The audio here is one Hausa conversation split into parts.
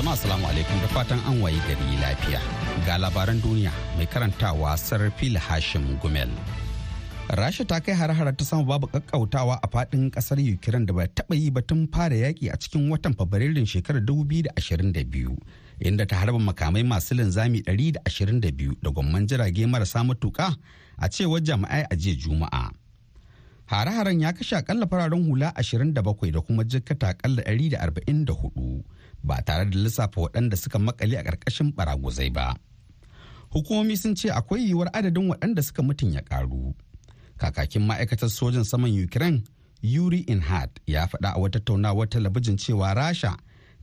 Jama'a salamu alaikum da fatan an wayi gari lafiya. Ga labaran duniya mai karantawa Sarfil Hashim Gumel. Rasha ta kai har ta sama babu kakkautawa a faɗin ƙasar Ukraine da bai taba yi ba tun fara yaki a cikin watan Fabrairun shekarar 2022 inda ta harba makamai masu linzami 122 da gwamman jirage marasa matuka a cewar jami'ai a jiya Juma'a. Hare-haren ya kashe akalla fararen hula 27 da kuma jikkata akalla 144 ba tare da lissafa waɗanda suka makale a ƙarƙashin baraguzai ba. Hukumomi sun ce akwai yiwuwar adadin waɗanda suka mutum ya ƙaru. Kakakin ma'aikatar sojan saman Ukraine Yuri Inhat ya faɗa a wata tattaunawar talabijin cewa Rasha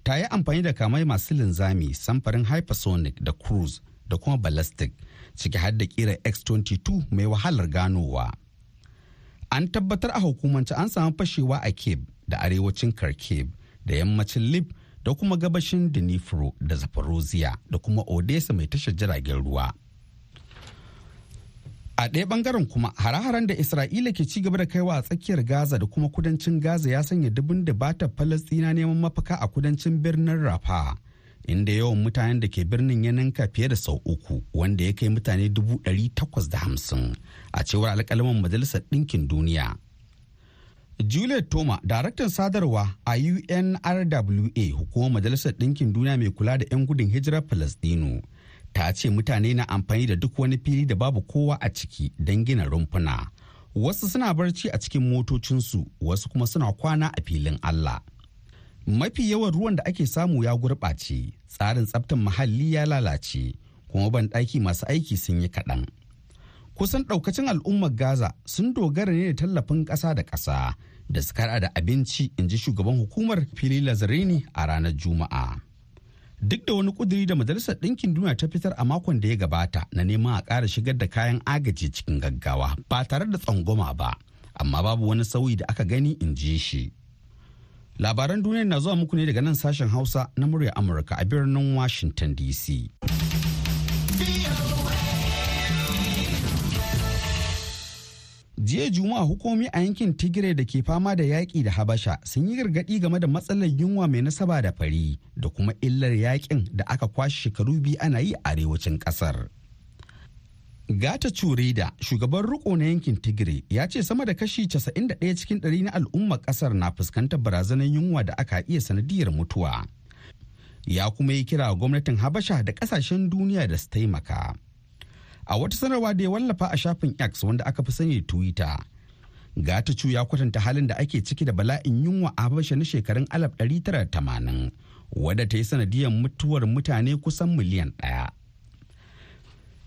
ta yi amfani da kamai masu linzami samfarin hypersonic da cruise da kuma ballistic ciki har da kira X-22 mai wahalar ganowa. An tabbatar a hukumance an samu fashewa a Kiev da arewacin Kharkiv da yammacin Lib da kuma gabashin Dnipro da Zaporozhye da kuma Odessa mai tashar jiragen ruwa. A ɗaya ɓangaren kuma hare-haren da Isra'ila ke ci gaba da kaiwa a tsakiyar Gaza da kuma kudancin Gaza ya sanya dubin da bata Falasɗina neman mafaka a kudancin birnin Rafa. Inda yawan mutanen da ke birnin ya ninka fiye da sau uku wanda ya kai mutane dubu ɗari takwas da hamsin a cewar alƙalaman Majalisar Ɗinkin Duniya. Juliet Toma, daraktan sadarwa a UNRWA hukumar Majalisar Ɗinkin Duniya mai kula da 'yan gudun hijirar Falasɗinu, ta ce mutane na amfani da duk wani fili da babu kowa a ciki don gina rumfuna. Wasu suna barci a cikin motocinsu, wasu kuma suna kwana a filin Allah. Mafi yawan ruwan da ake samu ya gurɓace, tsarin tsaftar muhalli ya lalace, kuma banɗaki masu aiki sun yi kaɗan. Kusan ɗaukacin al'ummar gaza sun dogara ne da tallafin ƙasa da ƙasa da suka da abinci in ji shugaban hukumar fili lazarini a ranar juma'a. Duk da wani kuduri da majalisar ɗinkin duniya ta fitar a makon da ya gabata na neman a ƙara shigar da kayan agaji cikin gaggawa ba tare da tsangwama ba amma babu wani sauyi da aka gani in ji shi. Labaran duniya na zuwa muku ne daga nan sashen hausa na murya amurka a birnin washington dc jiya juma'a hukumomi a yankin tigray da ke fama da yaƙi da habasha sun yi gargaɗi game da matsalar yunwa mai nasaba da fari da kuma illar yaƙin da aka kwashe shekaru biyu ana yi a arewacin ƙasar. Gata cureda shugaban riko na yankin tigray ya ce sama da kashi 91 cikin ɗari na al'ummar ƙasar na fuskantar barazanar yunwa da aka iya sanadiyar mutuwa. Ya kuma yi kira gwamnatin habasha da ƙasashen duniya da su taimaka. A wata sanarwa da ya wallafa a shafin x wanda aka fi sani twitter gatacu ya kwatanta halin da ake ciki da bala'in yunwa a habasha na shekarun 1980 wadda ta yi sanadiyar mutuwar mutane kusan miliyan ɗaya.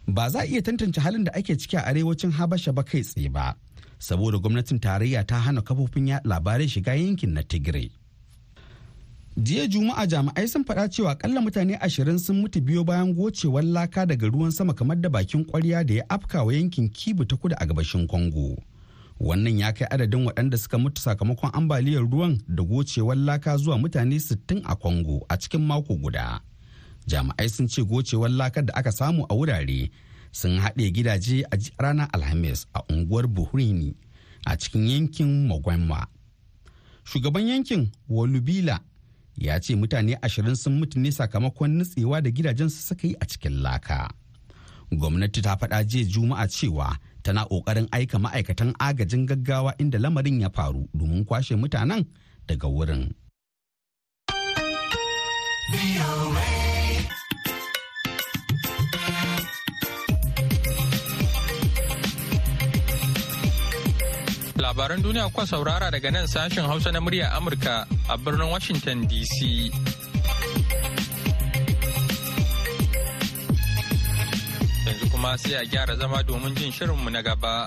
ba za a iya tantance halin da ake ciki a arewacin habasha ba kai tsaye ba saboda gwamnatin tarayya ta hana kafofin labarai shiga yankin na tigray jiya juma'a jami'ai sun faɗa cewa akalla mutane ashirin sun mutu biyo bayan gocewar laka daga ruwan sama kamar da bakin kwarya da ya afkawa yankin kibu ta kudu a gabashin congo. Wannan ya kai adadin waɗanda suka mutu sakamakon ambaliyar ruwan da gocewar laka zuwa mutane 60 a congo a cikin mako guda. Jami'ai sun ce gocewar lakar da aka samu a wurare sun haɗe gidaje a ranar alhamis a unguwar buhrini a cikin yankin magwamma shugaban yankin walubila ya ce mutane ashirin sun mutu ne sakamakon nutsewa da gidajensu suka yi a cikin laka. Gwamnati ta faɗa jiya Juma'a cewa tana ƙoƙarin aika ma'aikatan agajin gaggawa inda lamarin ya faru domin kwashe mutanen daga wurin. Labaran duniya kuwa saurara daga nan sashen Hausa na murya Amurka a birnin Washington DC. Yanzu kuma sai a gyara zama domin jin shirinmu na gaba.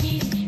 keep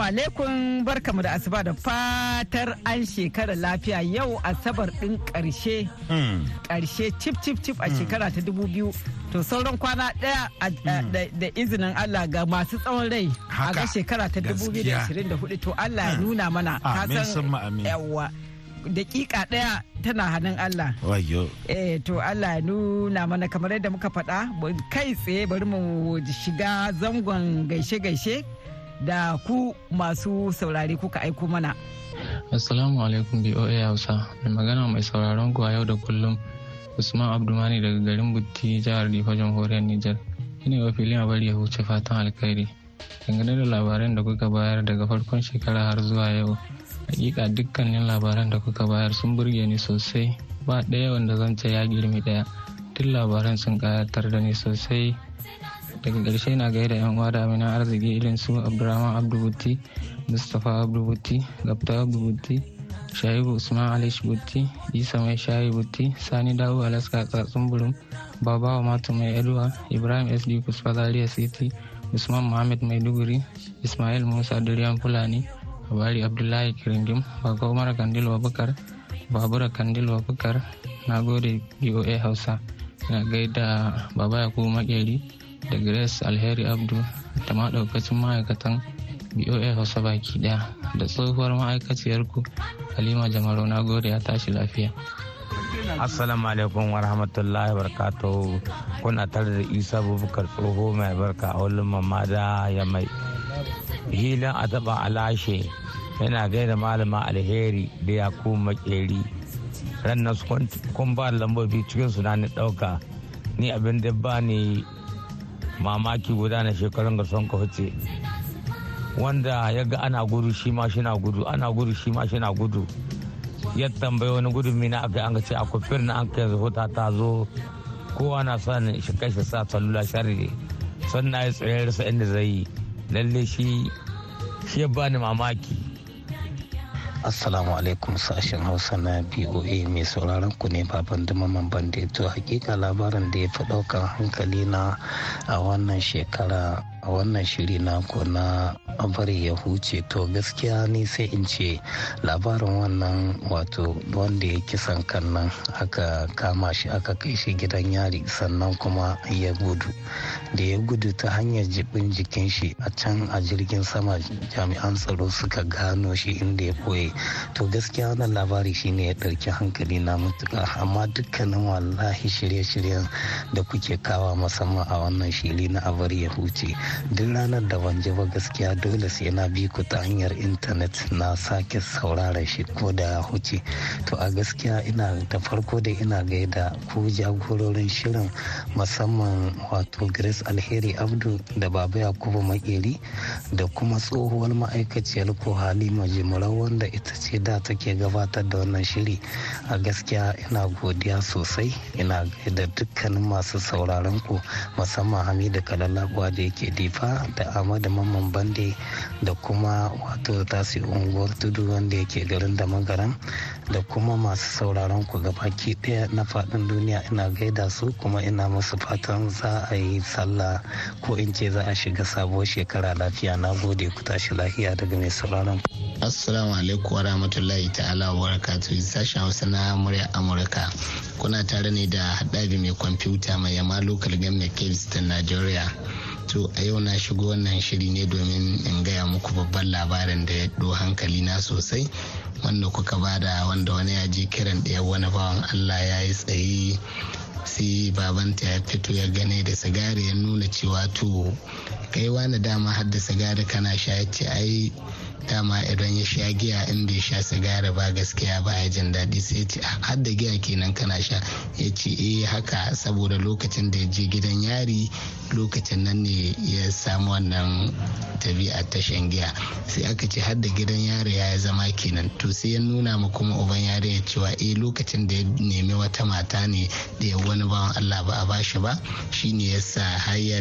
Assalamu alaikum barkamu da asuba da fatar an shekara lafiya yau asabar din ƙarshe ƙarshe cip cip cip a shekara ta dubu biyu. To sauran kwana ɗaya da izinin Allah ga masu tsawon rai a ga shekara ta dubu biyu da ashirin da huɗu to Allah ya nuna mana kasan yawa dakika ɗaya tana hannun Allah. Wayo. Eh to Allah ya nuna mana kamar yadda muka faɗa kai tsaye bari mu shiga zangon gaishe-gaishe. Da ku masu saurari kuka aiko mana. Assalamu alaikum BOA Hausa. Mai magana mai sauraron ku a yau da kullum Usman Abdulmani daga garin Butti jihar Difa jamhuriyar Nijar. Ina wa filin a bari ya huce fatan alkhairi. Dangane da labaran da kuka bayar daga farkon shekara har zuwa yau. Hakika dukkanin labaran da kuka bayar sun burge ni sosai. Ba ɗaya wanda zan ce ya girmi ɗaya. Duk labaran sun ƙayatar da ni sosai daga ƙarshe na gaida yan uwa da amina arziki irin su abdurrahman abdubuti mustapha abdubuti gabta abdubuti shaibu usman alish butti isa mai shayi butti sani dawo alaska tsatsun burum babawa matu mai eduwa ibrahim sd kusfa city usman muhammad maiduguri ismail musa duriyan fulani abari abdullahi kiringim bako umar kandil wabukar babura kandil wabukar na gode boa hausa. Na gaida baba yakubu makeri da grace alheri abdu da ma daukacin ma'aikatan boa hausa baki ɗaya da tsohuwar ma'aikaciyar ku halima jamaro na gode ya tashi lafiya. Assalamu alaikum wa rahmatullahi barkatu kuna tare da isa bubukar tsoho mai barka a wulin mamada ya mai hilin a taba alashe yana gaida malama alheri da ya kuma makeri ranar kun ba lambobi cikin su na ɗauka ni abin da ba ni mamaki guda na shekarun ga son huce wanda ya ga ana gudu shi ma shi na gudu ana gudu shi ma shi na gudu. Ya tambayi wani gudun mina aka an ce akwai firin an kai zuhuta ta zo. Kowa na son shi kai shi sa salula shari son na yi tsayar sa inda zai yi. Lalle shi shi ya bani mamaki. Assalamu alaikum sashen hausa na boa mai sauraron ku ne baban dumaman bande. To hakika labarin da ya fi ɗaukar hankali na a wannan shekara a wannan shiri naku na bari ya huce to gaskiya ni sai in ce labarin wannan wato wanda ya kisan kan nan aka kama shi aka kai shi gidan yari sannan kuma ya gudu. Da ya gudu ta hanyar jibin jikin shi a can a jirgin sama jami'an tsaro suka gano shi inda ya koye to gaskiya wannan labari shine ya ɗauki hankali na mutuka amma dukkanin wallahi shirye-shiryen da kuke kawa musamman a wannan shiri na abar ya huce. Duk ranar da ban ji ba gaskiya dole sai na bi ku ta hanyar intanet na sake saurara shi ko da huce. To a gaskiya ina da farko da ina gaida ku jagororin shirin musamman wato grace alheri abdu da baba yakubu makeri da kuma tsohuwar ma'aikaciyar ko halima jimarau wanda ita ce da take gabatar da wannan shiri. A gaskiya ina godiya sosai. Ina gaida dukkanin masu sauraron ku musamman hamidu kalalabuwa da yake difa da amadu mamman bande da kuma wato tasi unguwar tudu wanda yake garin da magaran da kuma masu sauraron ku gabaki ɗaya na faɗin duniya ina gaida su kuma ina musu fatan za a yi sallah ko in ce za a shiga sabuwar shekara lafiya. Na gode ku tashi lafiya daga mai sauraron assalamu alaikum wa rahmatullahi ta'ala wa barakatuhu sashen hausa na murya amurka. Kuna tare ne da haɗabi mai kwamfuta mai yama local government kebis ta nigeria. To a yau na shigo wannan shiri ne domin in gaya muku babban labarin da ya ɗo hankali na sosai wanda kuka ba da wanda wani ya je kiran ɗaya wani bawan allah ya yi tsaye sai babanta ya fito ya gane da sigari ya nuna cewa to kai wani dama har da sigari kana sha? Ya ce ai dama idan ya sha giya in bai sha sigari ba gaskiya ba ya jin daɗi sai ce har da giya kenan kana sha. Ya ce eh haka saboda lokacin da ya je gidan yari lokacin nan ne ya samu wannan tabi'a ta shan giya. Sai aka ce har da gidan yari ya zama kenan. To sai ya nuna ma kuma uban yari ya cewa eh lokacin da ya nemi wata mata ne da ya wani bawan Allah ba a bashi ba shine yasa har ya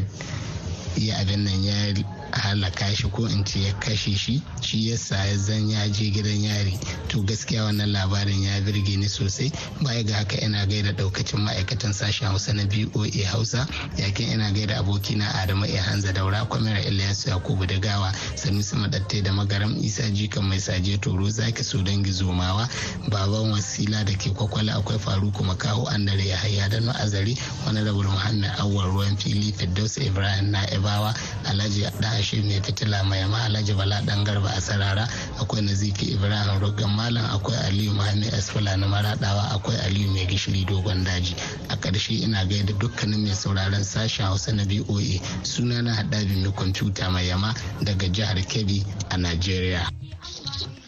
abin nan ya halaka shi ko in ce ya kashe shi shi yasa ya zan ya je gidan yari. To gaskiya wannan labarin ya birge ni sosai. Baya ga haka ina gaida daukacin ma'aikatan sashen hausa na boa hausa yaƙin ina gaida abokina adamu a. Hanza daura kwamira ilyasu yakubu da gawa sanusi madatte da magaram isa jikan mai saje toro zaki so dangi zomawa baban wasila da ke kwakwala akwai faruku makaho andare ya hayya da no azari wani rabar muhammad awwal ruwan fili firdausa ibrahim na ibawa alhaji da ashe mai fitila mai ma alhaji bala dan garba a sarara akwai nazifi ibrahim rogan malam akwai aliyu muhammad asfala na maradawa akwai aliyu mai gishiri dogon daji. A ƙarshe ina gaida dukkanin mai sauraron sashen hausa na boa suna na haɗabi mai kwamfuta mai yama daga jihar kebbi a nigeria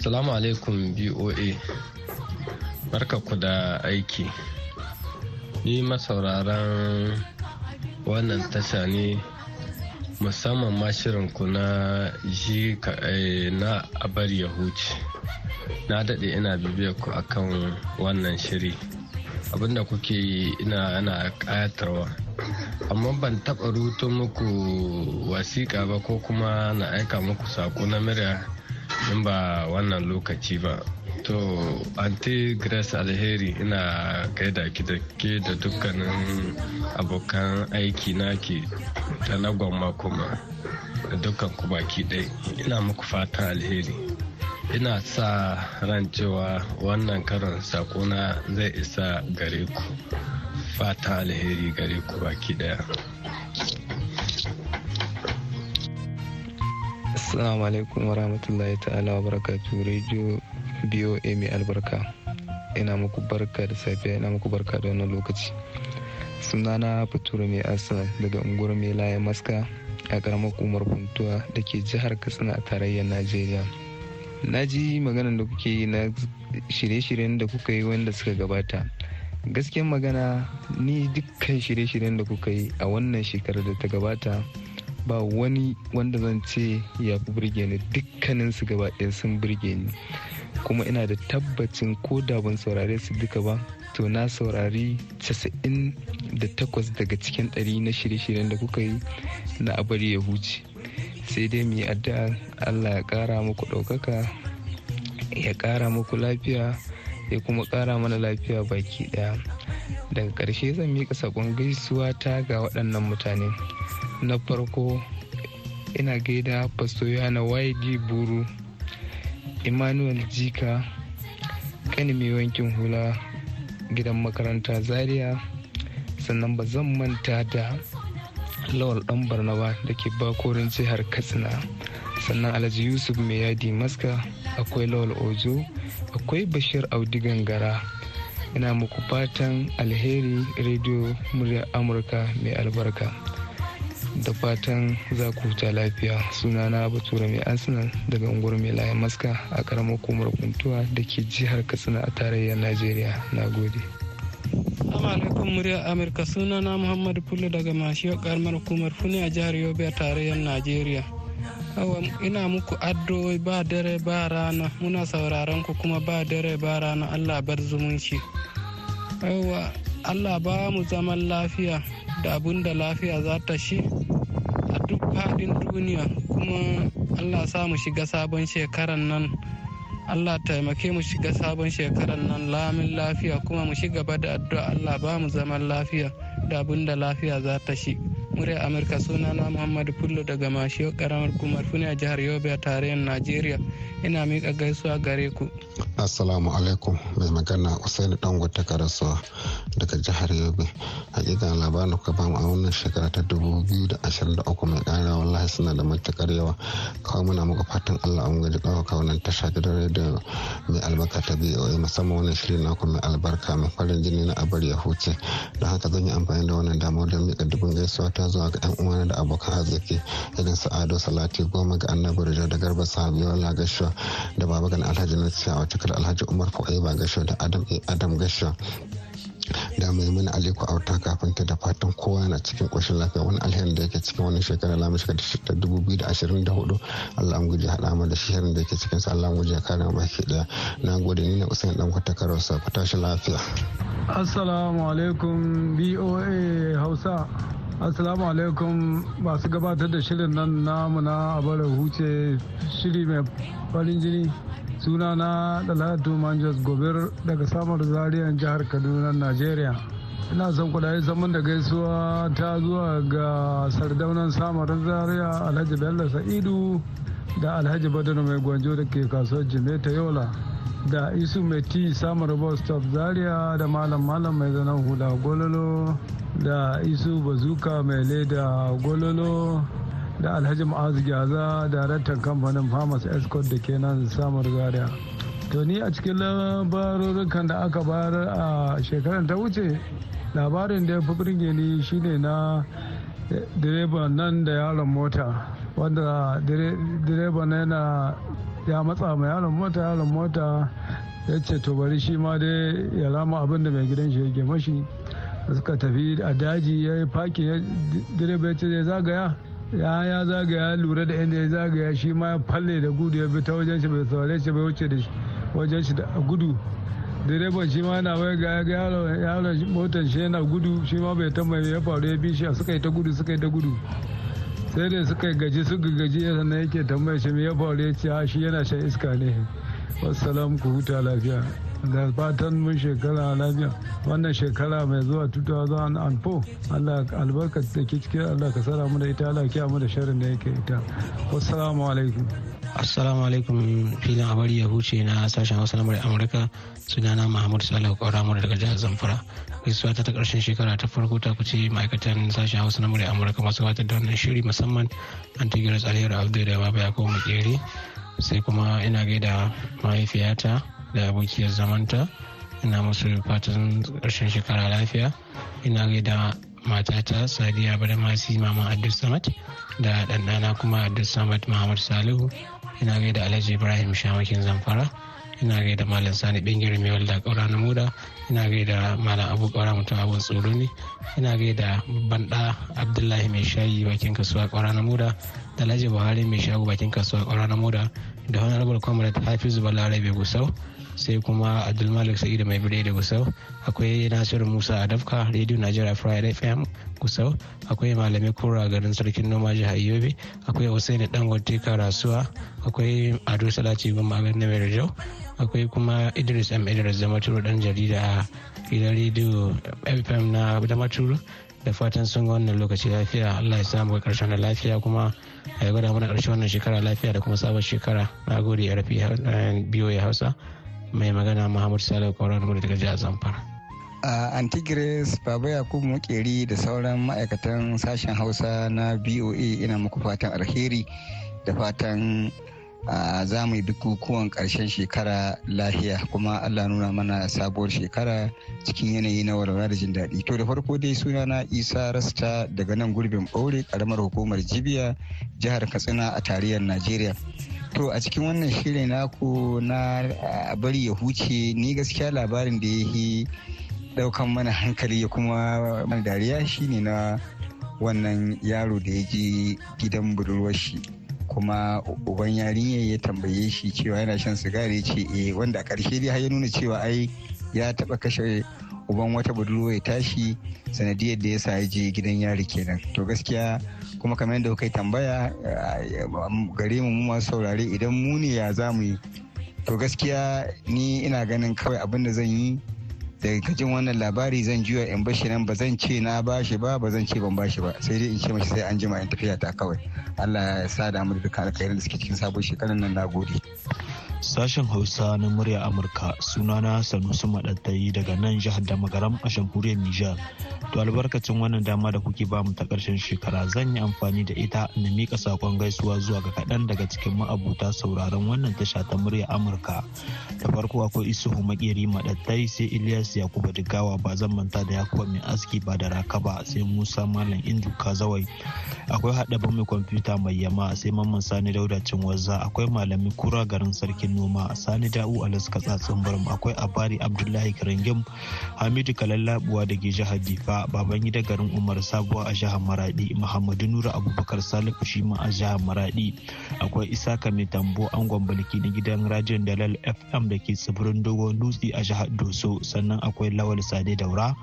salamu alaikum boa barka ku da aiki. Ni masauraran wannan tasha ne musamman ma ku na ji na abar ya huce. Na daɗe ina bibiyar ku akan wannan shiri. Abinda kuke yi ina ana ƙayatarwa. Amma ban taɓa ruto muku wasiƙa ba ko kuma na aika muku saƙo na murya in ba wannan lokaci ba. To anti grace alheri ina gaida ki da ke da dukkanin abokan aiki naki da na gwamma kuma da dukkan ku baki ɗai ina muku fatan alheri. Ina sa ran cewa wannan karon sakona zai isa gare ku. Fatan alheri gare ku baki ɗaya. Assalamu alaikum wa rahmatullahi ta'ala wa barakatu Radio BOA mai albarka. Ina muku barka da safiya ina muku barka da wannan lokaci. Sunana Fatura mai asa daga unguwar mai laye maska a karamar kumar funtuwa da ke jihar Katsina a tarayyar Najeriya. Na ji maganar da kuke yi na shirye-shiryen da kuka yi wanda suka gabata. Gaskiyar magana ni dukkan shirye-shiryen da kuka yi a wannan shekarar da ta gabata ba wani wanda zan ce ya fi burge ni dukkanin su gaba sun burge ni kuma ina da tabbacin ko da ban saurare su duka ba to na saurari 98 daga cikin ɗari na shirye-shiryen da kuka yi na abari ya huce. Sai dai mu yi addu'a allah ya ƙara muku ɗaukaka ya ƙara muku lafiya ya kuma ƙara mana lafiya baki ɗaya. Daga ƙarshe zan miƙa saƙon gaisuwa ta ga waɗannan mutane. Na farko ina gaida pasto yana yd buru. Emmanuel jika kani mai wankin hula gidan makaranta zaria. Sannan ba zan manta da lawal dan barnaba da ke bakorin jihar katsina. Sannan alhaji yusuf mai yadi maska akwai lawal ojo akwai bashir audi gangara. Ina muku fatan alheri rediyo muryar amurka mai albarka. Da fatan za ku huta lafiya. Sunana bature mai arsenal daga unguwar mai layan maska a karamar hukumar kuntuwa da ke jihar katsina a tarayyar najeriya. Na gode. Alaikum murya amurka. Sunana muhammadu fullo daga mashiyo karamar hukumar funi a jihar yobe a tarayyar najeriya. Ina muku addu'o'i ba dare ba rana. Muna sauraron ku kuma ba dare ba rana. Allah bar zumunci. Allah ba mu zaman lafiya. Da abun da lafiya za ta shi a duk faɗin duniya. Kuma Allah sa mu shiga sabon shekaran nan. Allah taimake mu shiga sabon shekaran nan. Lamin lafiya kuma mu shiga da addu'a. Allah ba mu zaman lafiya da abun da lafiya za ta shi. Murya amurka sunana muhammadu fullo daga mashiyo karamar kumar a jihar yobe a tarayyar najeriya. Ina miƙa gaisuwa gare ku. Assalamu alaikum. Mai magana usaini dangote karasuwa daga jihar yobe. Hakika labarin ka ba mu a wannan shekara ta uku mai ƙara. Wallahi suna da matuƙar yawa. Kawai muna muka fatan allah an gaji ɗaukaka wannan tasha gidan rediyo mai albarka ta boa musamman wannan shirin naku mai albarka mai farin jini na abar ya huce. Don haka zan yi amfani da wannan damar don miƙa dubin gaisuwa ta zuwa ga yan uwana da abokan arziki irin su ado salati goma ga annabi rijo da garba sahabiyar gashuwa da baba gan alhaji na a cikar alhaji umar ba gashuwa da adam adam gashuwa da maimuna aliko auta kafin ta da fatan kowa na cikin ƙoshin lafiya. Wani alherin da yake cikin wannan shekara lamu shiga ta dubu biyu da ashirin da huɗu. Allah an guji haɗa mu da shirin da yake cikin sa allah an guji kare mu baki ɗaya. Na gode ni na usain dan kwata karausa ku tashi lafiya. assalamu alaikum boa hausa. Assalamu alaikum masu gabatar da shirin nan namu na abar huce shiri mai farin jini suna na Dalatu Manjas Gobir daga samar zariyar jihar Kaduna, Najeriya. Ina son kudaye zaman da gaisuwa ta zuwa ga sardaunan samarin zaria Alhaji Bello Sa'idu da Alhaji Badano mai gwanjo da ke kasuwar Jimeta Yola. da isu mai ti samun bus stop zaria da malam malam mai zanen hula gololo da isu bazuka mai leda gololo da alhaji ma'azu gyaza daraktan kamfanin farmers escort da ke nan samar zaria to ni a cikin labarurukan da aka bayar a shekarar ta wuce labarin da ya fi birge ni shine na direban nan da yaron mota wanda direban yana ya matsa ma yaron mota yaron mota ya ce to bari shi ma dai ya rama abin da mai gidan shi yake mashi. Suka tafi a daji ya yi faki direba ya ce zai zagaya. Ya ya zagaya lura da inda ya zagaya shi ma ya falle da gudu ya bi ta wajen shi bai saurare shi bai wuce da wajen shi da gudu. Direban shi ma na wai ga yaron motar shi yana gudu shi ma bai ta ya faru ya bi shi suka yi ta gudu suka yi ta gudu. Sai da suka gaji suka gaji sannan yake tambaya shi me ya faru ya ce shi yana shan iska ne. Wassalam ku huta lafiya. Da fatan mun shekara lafiya. Wannan shekara mai zuwa 2004 Allah albarka da ke cikin Allah ka sara mu da ita Allah kiya mu da sharrin da yake ita. Wassalamu alaikum. Assalamu alaikum filin abari ya huce na sashen hausa na amurka. Sunana mahmud salihu kwara daga jihar zamfara. Gaisuwa ta ta ƙarshen shekara ta farko ta kuce ma'aikatan sashen hausa na amurka masu gabatar da wannan shiri musamman antigiras alheri abdul da baba yakubu makeri sai kuma ina gaida mahaifiyata da abokiyar zamanta. Ina musu fatan ƙarshen shekara lafiya. Ina gaida matata sadiya badamasi mama abdul samad da ɗanɗana kuma abdul samad muhammad salihu ina gaida alhaji ibrahim shamakin zamfara ina gaida malam sani bengire mai walda kaura na muda ina gaida malam abu kaura mutum abun tsoro ne ina gaida banda abdullahi mai shayi bakin kasuwa kaura na muda da alhaji buhari mai shago bakin kasuwa kaura na muda da honorable comrade hafizu balarabe gusau sai kuma abdulmalik sa'idu mai bire da gusau. Akwai nasiru musa adafka radio nigeria friday fm gusau. Akwai malami kura garin sarkin noma jihar yobe. Akwai usaini dangote karasuwa. Akwai ado salati goma a mai akwai kuma idris m. Idris da maturu dan jarida a gidan rediyo fm na da maturu da fatan sun ga wannan lokaci lafiya. Allah ya samu ƙarshen da lafiya kuma a yi gwada mana ƙarshen wannan shekara lafiya da kuma sabon shekara. Na gode ya rafi biyo ya hausa. Mai magana muhammadu salihu kauran gudu daga jihar zamfara. A antigres baba yakubu makeri da sauran ma'aikatan sashen hausa na boa ina muku fatan alheri da fatan za mu yi bukukuwan ƙarshen shekara lahiya kuma allah nuna mana sabuwar shekara cikin yanayi na walwala da jin daɗi. To da farko dai suna na isa rasta daga nan gurbin ɓaure ƙaramar hukumar jibiya jihar katsina a tarayyar najeriya. To a cikin wannan shirin naku na bari ya huce ni gaskiya labarin da ya yi ɗaukan mana hankali ya kuma dariya shine na wannan yaro da ya je gidan budurwar shi. Kuma uban yarinya ya tambaye shi cewa yana shan sigari ce eh wanda a ƙarshe dai har ya nuna cewa ai ya taɓa kashe uban wata budurwa ya tashi sanadiyar da ya sa ya je gidan yari kenan. To gaskiya kuma kamar yadda kai tambaya gare mu mu masu saurare idan mu ne ya za mu yi? To gaskiya ni ina ganin kawai abin da zan yi daga jin wannan labari zan juya in bashi nan. Ba zan ce na bashi ba ba zan ce ban bashi ba. Sai dai in ce mashi sai an jima in tafiya ta kawai. Allah ya sa da mu da duka alkhairin da suke cikin sabon shekarar nan na gode. Sashen Hausa na murya Amurka sunana Sanusi Maɗattayi daga nan jihar da magaram a jamhuriyar Nijar. To albarkacin wannan dama da kuke ba mu ta ƙarshen shekara zan yi amfani da ita na miƙa saƙon gaisuwa zuwa ga kaɗan daga cikin ma'abuta sauraron wannan tasha ta murya Amurka. Da farko akwai Isuhu Makeri Maɗattai sai Ilyas Yakuba Digawa ba zan manta da Yakuba mai aski ba da raka ba sai Musa Malam Indu Kazawai. Akwai haɗa mai kwamfuta mai yama sai Mamman Sani Dauda Cinwazza akwai Malami Kura garin Sarkin noma. Sani da'u alaska tsatsin baram akwai abari abdullahi karangim hamidu kalallabuwa da ke jihar difa baban gida garin umar sabuwa a jihar maradi muhammadu nura abubakar salihu shima a jihar maradi akwai isaka mai tambo angon balki na gidan rajin dalal fm da ke tsibirin dogon dutse a jihar doso sannan akwai lawal sade daura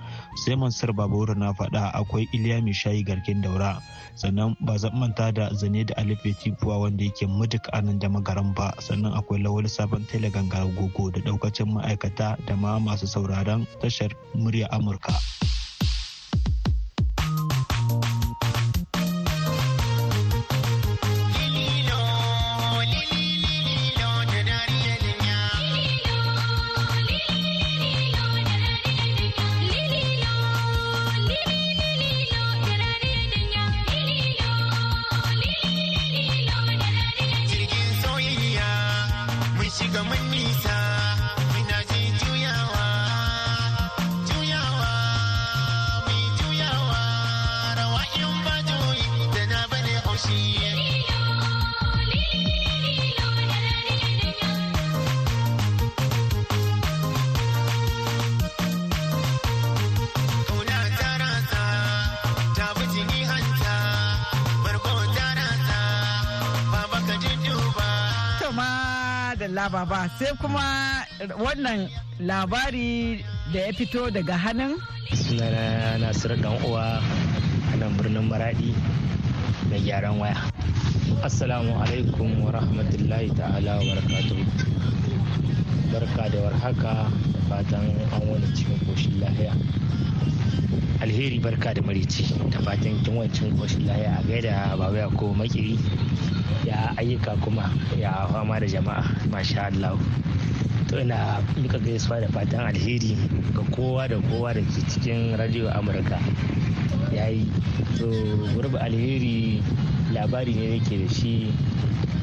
sai mansur babura na faɗa akwai iliya mai shayi garkin daura sannan ba zan manta da zane da alife tifuwa wanda yake muduk a nan da magaran ba sannan akwai lawal wani sabon tele gangar gogo da daukacin ma'aikata da ma masu sauraron tashar murya amurka. Baba sai kuma wannan labari da ya fito daga hannun sunana nasiru dan uwa a nan birnin maradi da gyaran waya. Assalamu alaikum wa rahmatullahi ta'ala wa barka da warhaka da fatan an wani cikin koshin lahiya alheri barka da marici da fatan kin wancin koshin lahiya. A gaida baba ko makiri ya ayyuka kuma ya fama da jama'a masha Allah. To ina duka gaisuwa da fatan alheri ga kowa da kowa da ke cikin radio amurka. Ya yi to gurbi alheri labari ne yake da shi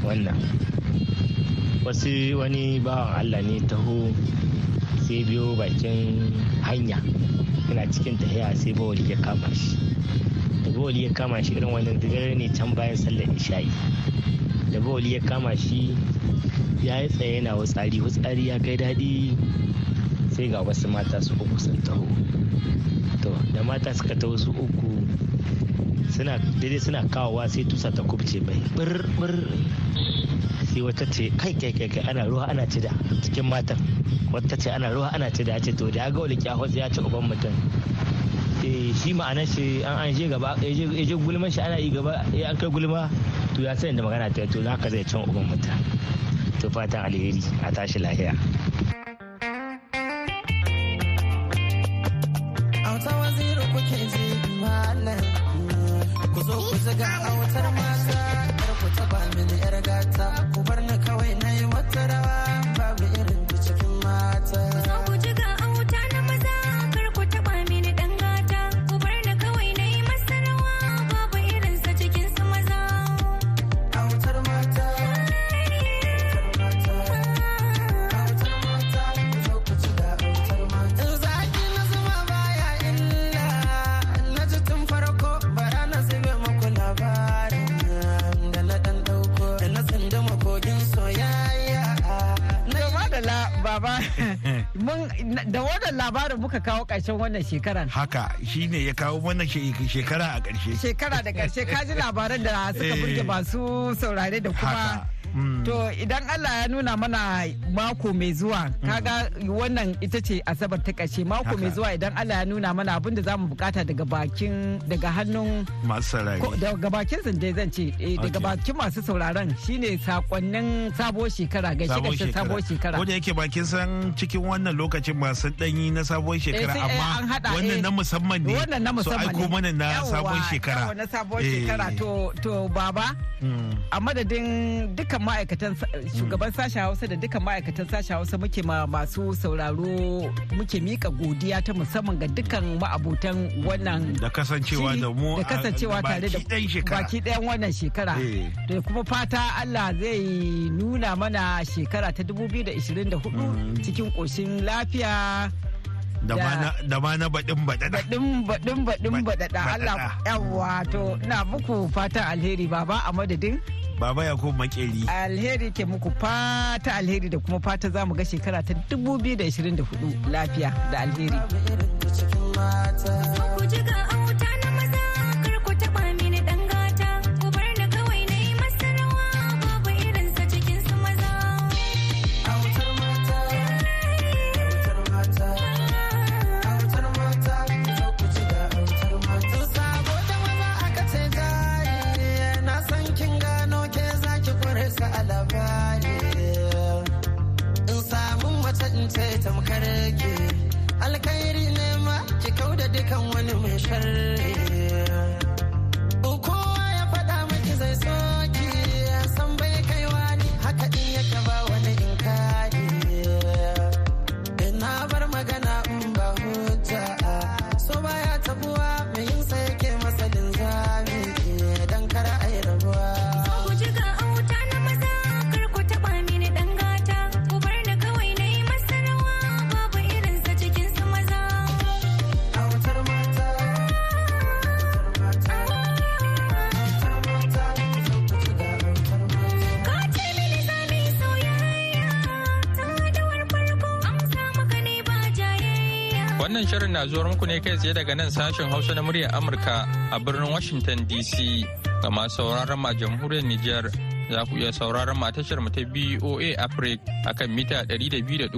wannan. Wasu wani bawan allah ne taho sai biyo bakin hanya. Yana cikin tahiya sai bawali ya kama shi. Da bawali ya kama shi irin wannan dare ne can bayan sallar isha'i. Da bawali ya kama shi ya yi tsaye yana wutsari wutsari ya kai daɗi sai ga wasu mata su uku sun taho. To da mata suka taho su uku suna daidai suna kawowa sai tusa ta kubce bai. Bir sai wata ce kai kai kai kai ana ruwa ana cida cikin matan wata ce ana ruwa ana cida. Ce to da ya ga wani kyahos ya ci uban mutum. Shi ma'anar shi an an je gaba ya je gulman shi ana yi gaba ya an kai gulma to ya sani da magana ta to haka zai cin uban mutum. To fatan alheri a tashi lahiya. Ku zo ku zaga autar mata kar ku taba mini yar gata. Labarin muka kawo ƙarshen wannan shekaran. haka shine ya kawo wannan she- shekara a ƙarshe Shekara da ƙarshe ka ji labaran da suka Eh. burge masu saurare da kuma Mm. To idan Allah ya nuna mana mako mai zuwa kaga wannan ita ce asabar ta ƙarshe mako mai zuwa idan Allah ya nuna mana abin da za mu buƙata daga bakin daga hannun masu sarari ko- daga bakin dai zan ce eh, daga bakin masu sauraron shine sakonnin sabuwar shekara gaishe gaishe sabuwar shekara. ko da yake bakin san cikin wannan lokacin masu danyi na sabuwar shekara sai, eh, amma wannan eh. na musamman ne wannan na so musamman aiko ne. mana na sabuwar shekara na sabuwar Eh. shekara to to baba Mm. a madadin dukkan ma'aikatan shugaban sashen hausa da dukkan ma'aikatan sashen hausa muke ma masu sauraro muke mika godiya ta musamman ga dukkan ma'abutan wannan da kasancewa da mu da kasancewa tare da baki ɗayan wannan shekara. Eh. da kuma fata Allah zai nuna mana shekara ta 2024 cikin ƙoshin lafiya. Da ma na- da ma na baɗin baɗaɗa. Baɗin baɗin baɗin baɗaɗa. Allah yawwa to ina muku fatan alheri baba a madadin. Baba ya ko makeri. Alheri ke muku fata alheri da kuma fata za mu ga shekara ta 2024 lafiya da alheri. Na Wannan shirin na zuwar muku ne kai tsaye daga nan sashen Hausa na muryar Amurka a birnin Washington DC. Ga masu sauraron ma jamhuriyar Nijar za ku iya sauraron ma tashar mu ta BOA Africa akan mita 200.5.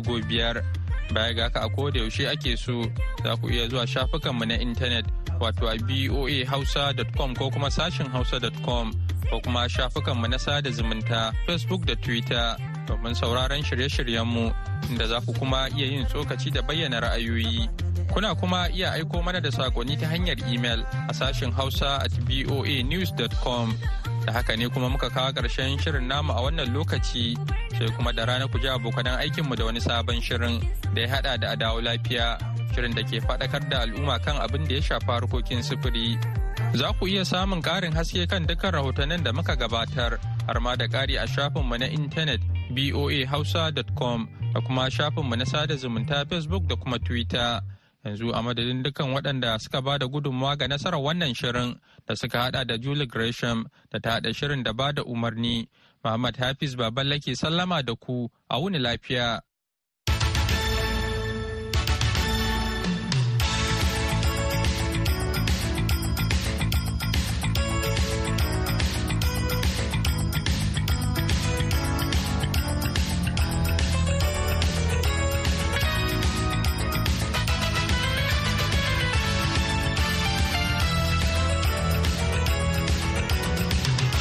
Baya ga haka a koda yaushe ake so za ku iya zuwa shafukanmu na intanet wato a boahausa.com ko kuma sashen hausa.com ko kuma shafukanmu na sada zumunta Facebook da Twitter domin sauraron shirye-shiryenmu inda za ku kuma iya yin tsokaci da bayyana ra'ayoyi. Kuna kuma iya aiko mana da saƙonni ta hanyar imel a sashen hausa at boanews.com. Da haka ne kuma muka kawo ƙarshen shirin namu a wannan lokaci sai kuma da rana ku ji abokanan aikinmu da wani sabon shirin da ya haɗa da adawo lafiya shirin da ke faɗakar da al'umma kan abin da ya shafa harkokin sufuri. Za ku iya samun ƙarin haske kan dukkan rahotannin da muka gabatar har ma da ƙari a shafinmu na intanet boahausa.com da kuma shafinmu na sada zumunta Facebook da kuma Twitter. Yanzu a madadin dukkan waɗanda suka ba da gudunmawa ga nasarar wannan shirin da suka hada da Julie Gresham da ta haɗa shirin da ba da umarni. Muhammad Hafiz Baballa ke sallama da ku a wuni lafiya.